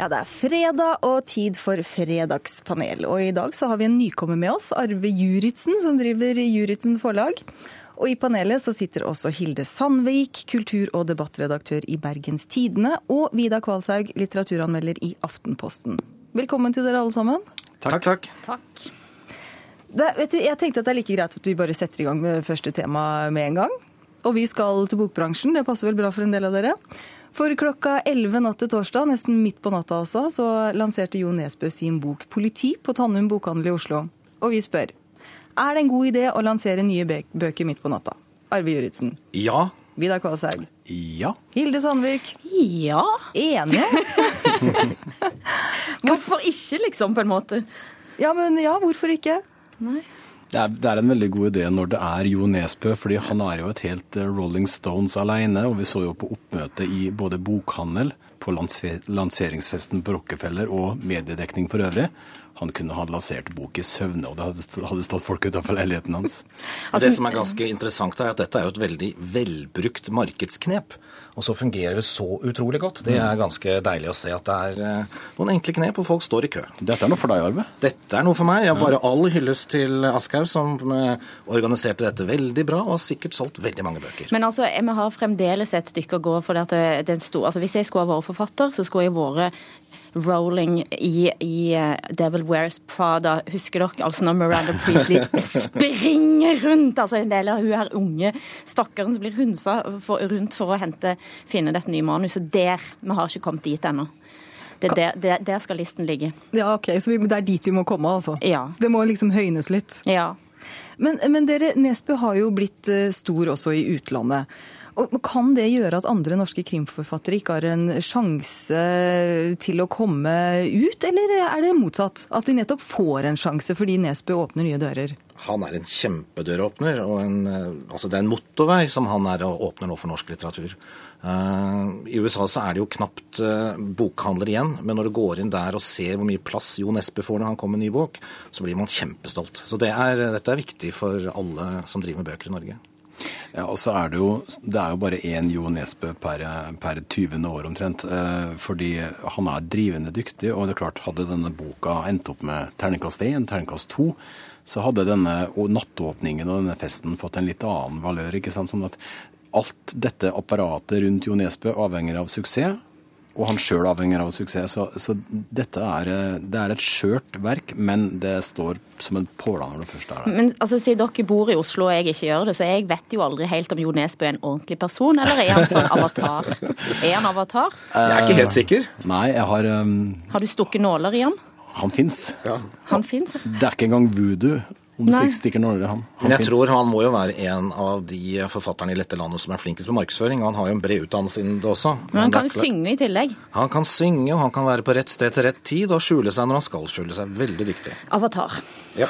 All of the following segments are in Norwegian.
Ja, det er fredag og tid for fredagspanel. Og i dag så har vi en nykommer med oss, Arve Juritzen, som driver Juritzen forlag. Og i panelet så sitter også Hilde Sandvik, kultur- og debattredaktør i Bergens Tidende, og Vidar Kvalshaug, litteraturanmelder i Aftenposten. Velkommen til dere alle sammen. Takk, takk. Takk. Det, vet du, jeg tenkte at det er like greit at vi bare setter i gang med første tema med en gang. Og vi skal til bokbransjen. Det passer vel bra for en del av dere. For klokka 11 natt til torsdag, nesten midt på natta altså, så lanserte Jo Nesbø sin bok 'Politi' på Tannum bokhandel i Oslo. Og vi spør er det en god idé å lansere nye bøker midt på natta? Arve Juritzen. Ja. Vidar Kvalshaug. Ja. Hilde Sandvik. Ja. Enig? Hvorfor ikke, liksom, på en måte? Ja, men ja, hvorfor ikke? Nei. Det er, det er, en veldig god idé når det er Jo Nesbø, fordi han er jo et helt eh, Rolling Stones alene. Og vi så jo på oppmøte i både bokhandel, på lanseringsfesten på Rockefeller og mediedekning for øvrig. Han kunne ha lansert bok i søvne, og det hadde stått folk utenfor leiligheten hans. Altså, det som er ganske interessant, er at dette er jo et veldig velbrukt markedsknep. Og så fungerer det så utrolig godt. Det er ganske deilig å se at det er eh, noen enkle knep, og folk står i kø. Dette er noe for deg, Arve? Dette er noe for meg. Jeg har bare all hyllest til Aschhaug, som eh, organiserte dette veldig bra, og har sikkert solgt veldig mange bøker. Men altså, vi har fremdeles et stykke å gå. for det, at den sto, altså Hvis jeg skulle ha vært forfatter, så skulle jeg vært Rowling i, i uh, Devil Wears Prada. Husker dere altså når Miranda Priestley springer rundt? Altså En del av hun her unge stakkaren som blir hunsa for, rundt for å hente, finne dette nye manuset. Der. Vi har ikke kommet dit ennå. Det, der, der, der, skal listen ligge. Ja, ok, Så vi, det er dit vi må komme, altså? Ja. Det må liksom høynes litt? Ja. Men, men dere, Nesbø har jo blitt eh, stor også i utlandet. Og kan det gjøre at andre norske krimforfattere ikke har en sjanse til å komme ut, eller er det motsatt? At de nettopp får en sjanse fordi Nesbø åpner nye dører? Han er en kjempedøråpner, og en, altså det er en motorvei som han er og åpner nå for norsk litteratur. Uh, I USA så er det jo knapt uh, bokhandler igjen, men når du går inn der og ser hvor mye plass Jo Nesbø får når han kommer med ny bok, så blir man kjempestolt. Så det er, dette er viktig for alle som driver med bøker i Norge. Ja, og så er det jo det er jo bare én Jo Nesbø per, per 20. år omtrent. Eh, fordi han er drivende dyktig, og det er klart, hadde denne boka endt opp med terningkast 1, terningkast 2, så hadde denne nattåpningen og denne festen fått en litt annen valør. ikke sant? Sånn at alt dette apparatet rundt Jo Nesbø avhenger av suksess og han sjøl avhenger av suksess. Så, så dette er, det er et skjørt verk, men det står som en påle når det først er der. Men altså, Siden dere bor i Oslo og jeg ikke gjør det, så jeg vet jo aldri helt om Jo Nesbø er en ordentlig person, eller er han sånn avatar? Er han avatar? Jeg er ikke helt sikker. Uh, nei, jeg har um, Har du stukket nåler i han? Han fins. Ja. Han fins? Det er ikke engang voodoo om det stikker nåler i ham. han Men jeg finnes. tror han må jo være en av de forfatterne i dette landet som er flinkest på markedsføring. og Han har jo en bred utdannelse innen det også. Men han er kan jo synge i tillegg. Han kan synge, og han kan være på rett sted til rett tid og skjule seg når han skal skjule seg. Veldig dyktig. Avatar. Ja.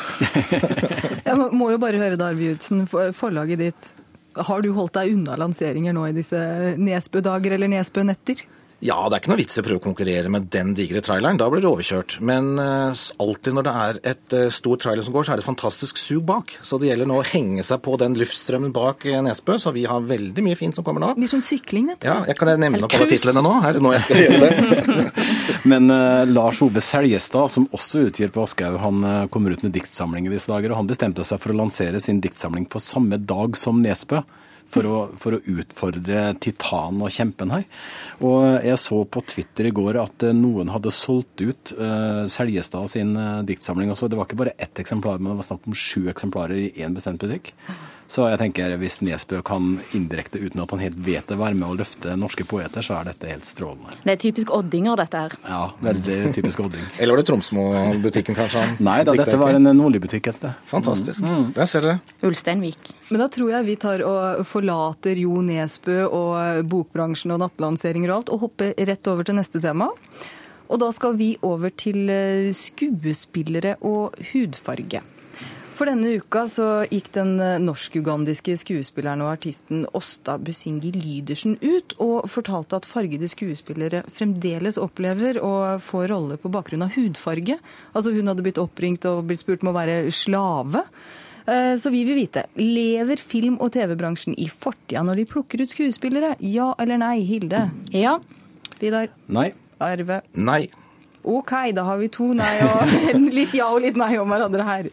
Jeg må, jo bare høre det, Arve Jurtsen, forlaget ditt. Har du holdt deg unna lanseringer nå i disse Nesbø-dager eller Nesbø-netter? Ja, det er ikke noe vits i å prøve å konkurrere med den digre traileren. Da blir du overkjørt. Men uh, alltid når det er et uh, stor trailer som går, så er det et fantastisk sug bak. Så det gjelder nå å henge seg på den luftstrømmen bak uh, Nesbø, så vi har veldig mye fint som kommer nå. Blir som sykling, dette. Ja, jeg Kan jeg nevne noen alle titlene nå? Er det nå jeg skal gjøre det? Men uh, Lars Ove Seljestad, som også utgir på Aschehoug, han uh, kommer ut med diktsamling i disse dager. og Han bestemte seg for å lansere sin diktsamling på samme dag som Nesbø. For å, for å utfordre Titan og kjempen her. Og jeg så på Twitter i går at uh, noen hadde solgt ut uh, Seljestad sin uh, diktsamling også. Det var ikke bare ett eksemplar, men det var snakk om sju eksemplarer i én bestemt butikk. Så jeg tenker hvis Nesbø kan indirekte, uten at han helt vet det, være med å løfte norske poeter, så er dette helt strålende. Det er typisk oddinger, dette her. Ja, veldig typisk Odding. Eller var det Tromsmo-butikken, kanskje? han Nei da, dette var en nordlig butikk et sted. Fantastisk. Der ser dere. Ulsteinvik. Men da tror jeg vi tar og forlater Jo Nesbø og bokbransjen og nattlanseringer og alt, og hopper rett over til neste tema. Og da skal vi over til eh, skuespillere og hudfarge. For denne uka så gikk den eh, norsk-ugandiske skuespilleren og artisten Åsta Busingi Lydersen ut og fortalte at fargede skuespillere fremdeles opplever å få roller på bakgrunn av hudfarge. Altså hun hadde blitt oppringt og blitt spurt om å være slave. Eh, Så vi vil vite, lever film- og TV-bransjen i fortida når de plukker ut skuespillere? Ja eller nei, Hilde? Ja. Vidar? Nei. Arve? Nei. OK, da har vi to nei og litt ja og litt nei om hverandre her.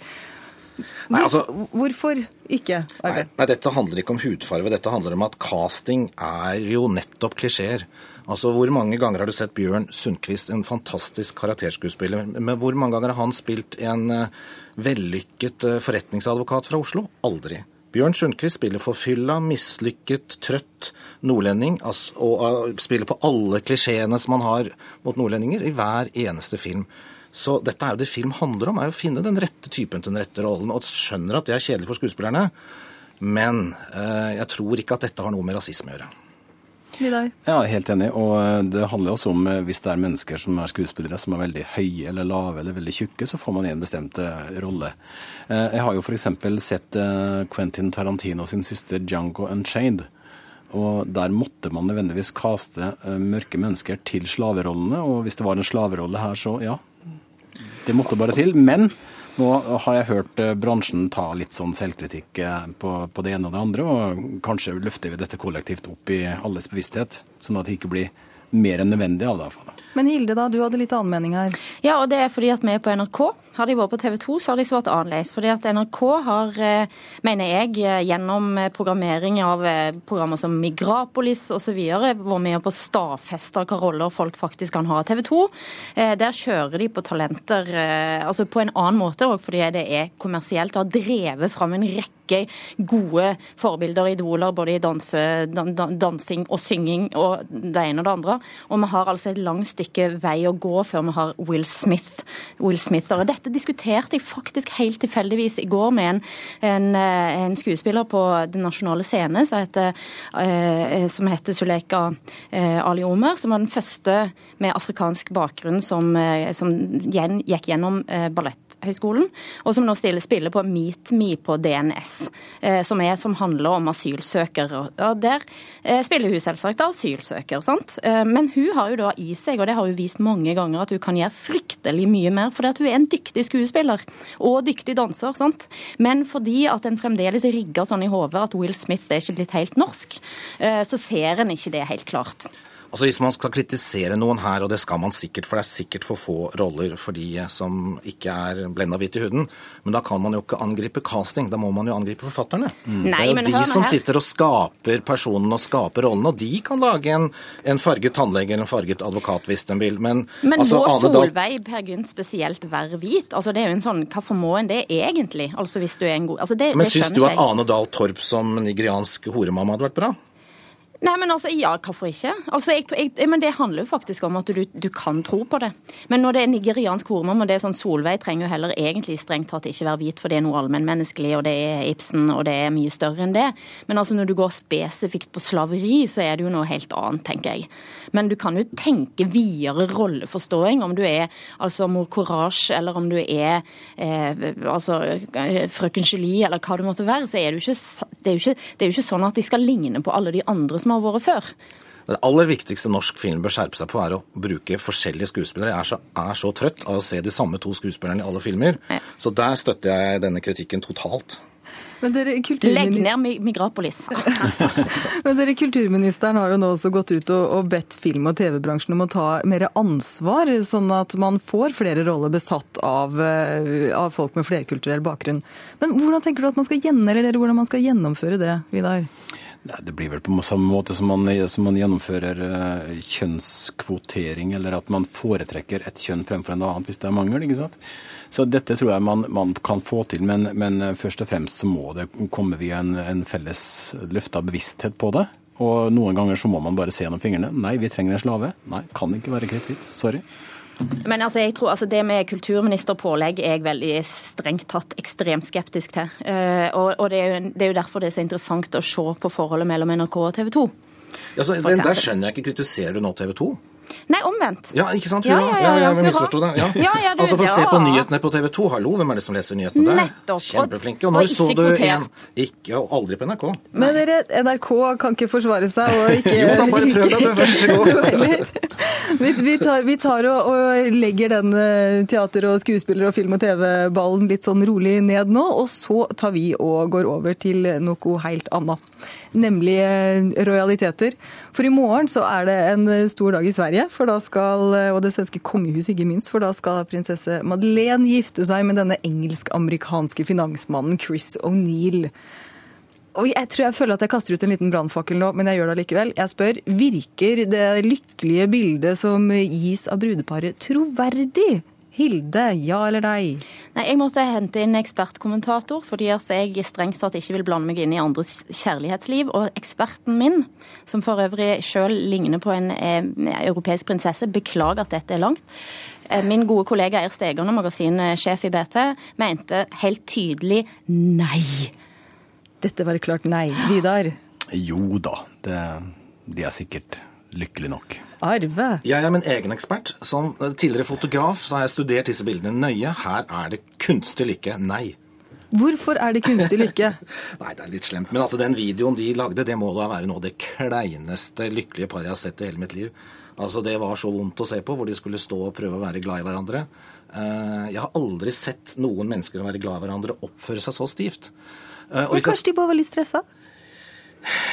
Nei, altså, Hvorfor ikke, Nei, nei, dette handler ikke om hudfarve. Dette handler om at casting er jo nettopp klisjeer. Altså, Hvor mange ganger har du sett Bjørn Sundquist, en fantastisk karakterskuespiller, men hvor mange ganger har han spilt en eh, vellykket eh, forretningsadvokat fra Oslo? Aldri. Bjørn Sundquist spiller forfylla, mislykket, trøtt nordlending, og eh, spiller på alle klisjeene som man har mot nordlendinger i hver eneste film. Så dette er jo det film handler om, er å finne den rette typen til den rette rollen. Og skjønner at det er kjedelig for skuespillerne, men eh, jeg tror ikke at dette har noe med rasisme å gjøre. Vidar? Ja, helt enig. Og eh, det handler også om eh, hvis det er mennesker som er skuespillere som er veldig høye eller lave eller veldig tjukke, så får man en bestemt eh, rolle. Jeg har jo f.eks. sett Quentin Tarantino sin siste Django Unchained. Og der måtte man nødvendigvis kaste mørke mennesker til slaverollene. Og hvis det var en slaverolle her, så ja. Det måtte bare til. Men nå har jeg hørt eh, bransjen ta litt sånn selvkritikk eh, på, på det ene og det andre, og kanskje løfter vi dette kollektivt opp i alles bevissthet, sånn at det ikke blir mer enn nødvendig av det. Men Hilde, da, du hadde litt annen mening her. Ja, og det er fordi at vi er på NRK. Hadde de vært på TV 2, så hadde de svart annerledes. Fordi at NRK har, eh, mener jeg, eh, gjennom eh, programmering av programmer som Migrapolis osv., vært med på å stadfeste hvilke roller folk faktisk kan ha. TV 2, eh, der kjører de på talenter altså på en annen måte òg, fordi det er kommersielt. og har drevet fram en rekke gode forbilder, idoler, både i danse, dan, dan, dansing og synging og det ene og det andre. Og vi har altså et langt stykke vei å gå før vi har Will Smith. Will Smith. Og dette diskuterte jeg faktisk helt tilfeldigvis i går med en, en, eh, en skuespiller på Den nasjonale scene som heter, eh, som heter Suleka eh, Ali Omer, som var den første med afrikansk bakgrunn som, eh, som gikk gjennom eh, Balletthøgskolen, og som nå stiller spiller på Meet Me på DNS, eh, som, er, som handler om asylsøkere. Og der eh, spiller hun selvsagt asylsøker, sant? Eh, men hun har jo da i seg, og det har hun vist mange ganger, at hun kan gjøre fryktelig mye mer, fordi at hun er en dyktig skuespiller og dyktig danser. sant? Men fordi at en fremdeles rigger sånn i hodet at Will Smith er ikke blitt helt norsk, eh, så ser en ikke det helt klart. Altså Hvis man skal kritisere noen her, og det skal man sikkert, for det er sikkert for få roller for de som ikke er blenda hvit i huden, men da kan man jo ikke angripe casting, da må man jo angripe forfatterne. det Nei, er jo de som her. sitter og skaper personen og skaper rollen, og de kan lage en, en farget tannlege eller en farget advokat hvis de vil. Men, Men altså, må Solveig Per Gynt spesielt være hvit? Altså det er jo en sånn, Hvorfor må en det egentlig? Altså hvis du er en god altså det, Men det syns du at. Ane Dahl Torp som nigeriansk horemamma hadde vært bra? Nei, men altså, ja, hvorfor ikke? Altså, jeg, jeg, men Det handler jo faktisk om at du, du kan tro på det. Men når det er nigeriansk hormon, og det er sånn Solveig trenger jo heller egentlig strengt tatt ikke være hvit, for det er noe allmennmenneskelig, og det er Ibsen, og det er mye større enn det. Men altså, når du går spesifikt på slaveri, så er det jo noe helt annet, tenker jeg. Men du kan jo tenke videre rolleforståing, om du er altså mor Courage, eller om du er eh, altså frøken Julie, eller hva det måtte være, så er det jo ikke, det er jo ikke, det er jo ikke sånn at de skal ligne på alle de andre som har vært før. Det aller viktigste norsk film bør skjerpe seg på, er å bruke forskjellige skuespillere. Jeg er så, er så trøtt av å se de samme to skuespillerne i alle filmer. Ja. Så der støtter jeg denne kritikken totalt. Men dere, Legg ned Migrapolis. men dere, kulturministeren har jo nå også gått ut og, og bedt film- og TV-bransjen om å ta mer ansvar, sånn at man får flere roller besatt av, eh, av folk med flerkulturell bakgrunn. Men hvordan tenker du at man skal, gjennom, eller hvordan man skal gjennomføre det, Vidar? Nei, Det blir vel på samme måte som man, som man gjennomfører eh, kjønnskvotering, eller at man foretrekker et kjønn fremfor en annet hvis det er mangel. ikke sant? Så dette tror jeg man, man kan få til, men, men eh, først og fremst så må det komme via en, en felles løfta bevissthet på det. Og noen ganger så må man bare se gjennom fingrene. Nei, vi trenger en slave. Nei, kan ikke være kritthvit. Sorry. Men altså, jeg tror, altså, det med kulturministerpålegg er jeg veldig strengt tatt ekstremt skeptisk til. Uh, og og det, er jo, det er jo derfor det er så interessant å se på forholdet mellom NRK og TV 2. Ja, så, den, der skjønner jeg ikke. Kritiserer du nå TV 2? Nei, omvendt. Ja, ikke sant? Ja, Hurra. ja, ja, ja, jeg misforsto det. Ja. Ja, ja, altså, få se på nyhetene på TV 2. Hallo, hvem er det som leser nyhetene der? Nettopp. Kjempeflinke. Og Og når så du en Ikke, og aldri på NRK. Men dere, NRK kan ikke forsvare seg, og ikke Jo da, bare prøv deg, du. Vær så god. Vi, vi tar, vi tar og, og, legger den eh, teater- og skuespiller- og film- og TV-ballen litt sånn rolig ned nå, og så tar vi og går over til noe helt annet. Nemlig eh, rojaliteter. For i morgen så er det en stor dag i Sverige, for da skal, og det svenske kongehuset ikke minst, for da skal prinsesse Madeleine gifte seg med denne engelsk-amerikanske finansmannen Chris O'Neill. Og jeg tror jeg føler at jeg kaster ut en liten brannfakkel nå, men jeg gjør det likevel. Jeg spør, virker det lykkelige bildet som gis av brudeparet troverdig? Hilde, ja eller nei? Nei, Jeg måtte hente inn ekspertkommentator, fordi jeg strengt tatt ikke vil blande meg inn i andres kjærlighetsliv. Og eksperten min, som for øvrig sjøl ligner på en eh, europeisk prinsesse, beklager at dette er langt. Eh, min gode kollega Eir Stegan, magasinsjef i BT, mente helt tydelig nei. Dette var klart nei. Vidar? Jo da, det, de er sikkert lykkelige nok. Arve? Jeg er min egen ekspert. Som tidligere fotograf så har jeg studert disse bildene nøye. Her er det kunstig lykke. Nei. Hvorfor er det kunstig lykke? Nei, det er litt slemt. Men altså, den videoen de lagde, det må da være noe av det kleineste lykkelige paret jeg har sett i hele mitt liv. Altså, Det var så vondt å se på, hvor de skulle stå og prøve å være glad i hverandre. Eh, jeg har aldri sett noen mennesker være glad i hverandre oppføre seg så stivt. Eh, Men kanskje de bare var litt stressa?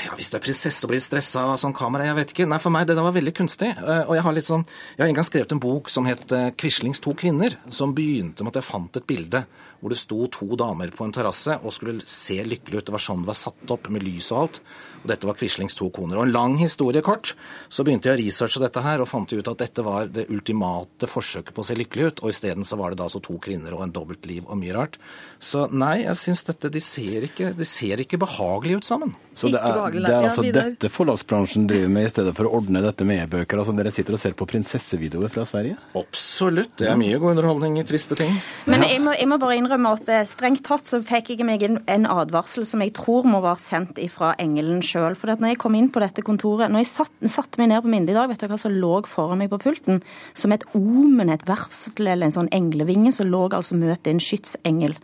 Ja, Hvis du er prinsesse og blir stressa av sånn kamera, jeg vet ikke. Nei, For meg det var veldig kunstig. Eh, og jeg har litt sånn, jeg har en gang skrevet en bok som het eh, 'Quislings to kvinner', som begynte med at jeg fant et bilde hvor det sto to damer på en terrasse og skulle se lykkelig ut. Det var sånn det var satt opp, med lys og alt. Og dette var Quislings to koner. Og en lang historie kort, så begynte jeg å researche dette her og fant ut at dette var det ultimate forsøket på å se lykkelig ut. Og isteden så var det da altså to kvinner og en dobbeltliv og mye rart. Så nei, jeg syns dette De ser ikke, de ikke behagelig ut sammen. Så det er, det er altså dette forlagsbransjen driver med, i stedet for å ordne dette med e-bøker? Altså Dere sitter og ser på prinsessevideoer fra Sverige? Absolutt. Det er mye god underholdning i triste ting. Men jeg må, jeg må bare innrømme at eh, strengt tatt så fikk jeg meg en, en advarsel som jeg tror må være sendt fra engelen sjøl. For når jeg kom inn på dette kontoret, når jeg satte satt meg ned på Minde i dag, vet du hva som lå foran meg på pulten? Som et omen, et varsel eller en sånn englevinge, så lå altså møtet en skytsengel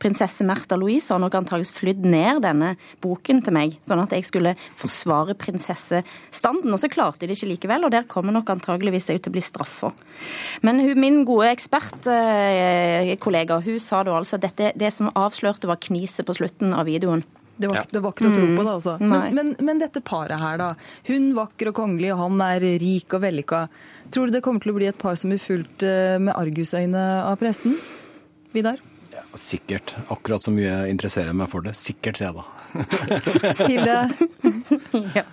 prinsesse Märtha Louise har nok antakeligvis flydd ned denne boken til meg, sånn at jeg skulle forsvare prinsessestanden. Og så klarte de det ikke likevel, og der kommer nok antageligvis jeg til å bli straffa. Men hun, min gode ekspertkollega hun sa da altså at dette, det som avslørte, var kniset på slutten av videoen. Det var, det var, ikke noe å tro på, det, altså. Men, men, men, dette paret her, da. Hun vakker og kongelig, og han er rik og vellykka. Tror du det kommer til å bli et par som blir fulgt med argusøyne av pressen? Vidar? Sikkert. Akkurat så mye interesserer meg for det. Sikkert, sier jeg da. Hilde? ja.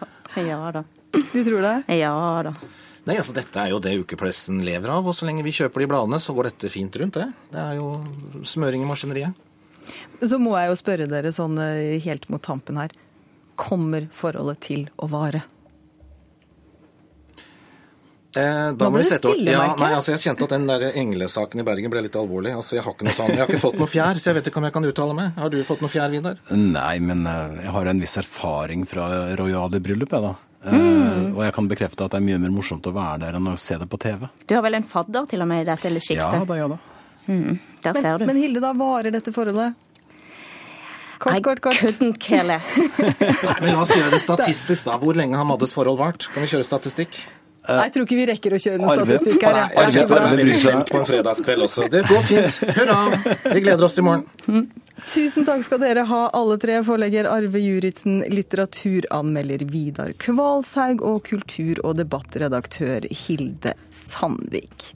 ja da. Du tror det? Ja da. Nei, altså Dette er jo det ukepressen lever av, og så lenge vi kjøper de bladene, så går dette fint rundt, det. Det er jo smøring i maskineriet. Så må jeg jo spørre dere sånn eh, helt mot tampen her. Kommer forholdet til å vare? Eh, da Nå må det sette stille, Ja, jeg. nei, altså jeg kjente at den der englesaken i Bergen ble litt alvorlig. Altså Jeg har ikke noe sånn, jeg har ikke fått noe fjær, så jeg vet ikke om jeg kan uttale meg. Har du fått noe fjær, Vidar? Nei, men eh, jeg har en viss erfaring fra rojale bryllup, jeg da. Mm. Uh, og jeg kan bekrefte at det er mye mer morsomt å være der enn å se det på TV. Du har vel en fadder til og med i dette lille Ja da, ja da. Der ser du. Men, men Hilde, da varer dette forholdet? Kort, I kort, kort. couldn't care less. Nei, men La oss gjøre det statistisk, da. Hvor lenge har Maddes forhold vart? Kan vi kjøre statistikk? Nei, jeg tror ikke vi rekker å kjøre noen statistikk her. Nei, jeg. kjente veldig slemt på en fredagskveld også. Det går fint. Hurra! Vi gleder oss til i morgen. Tusen takk skal dere ha, alle tre. Forlegger Arve Juritzen, litteraturanmelder Vidar Kvalshaug og kultur- og debattredaktør Hilde Sandvik.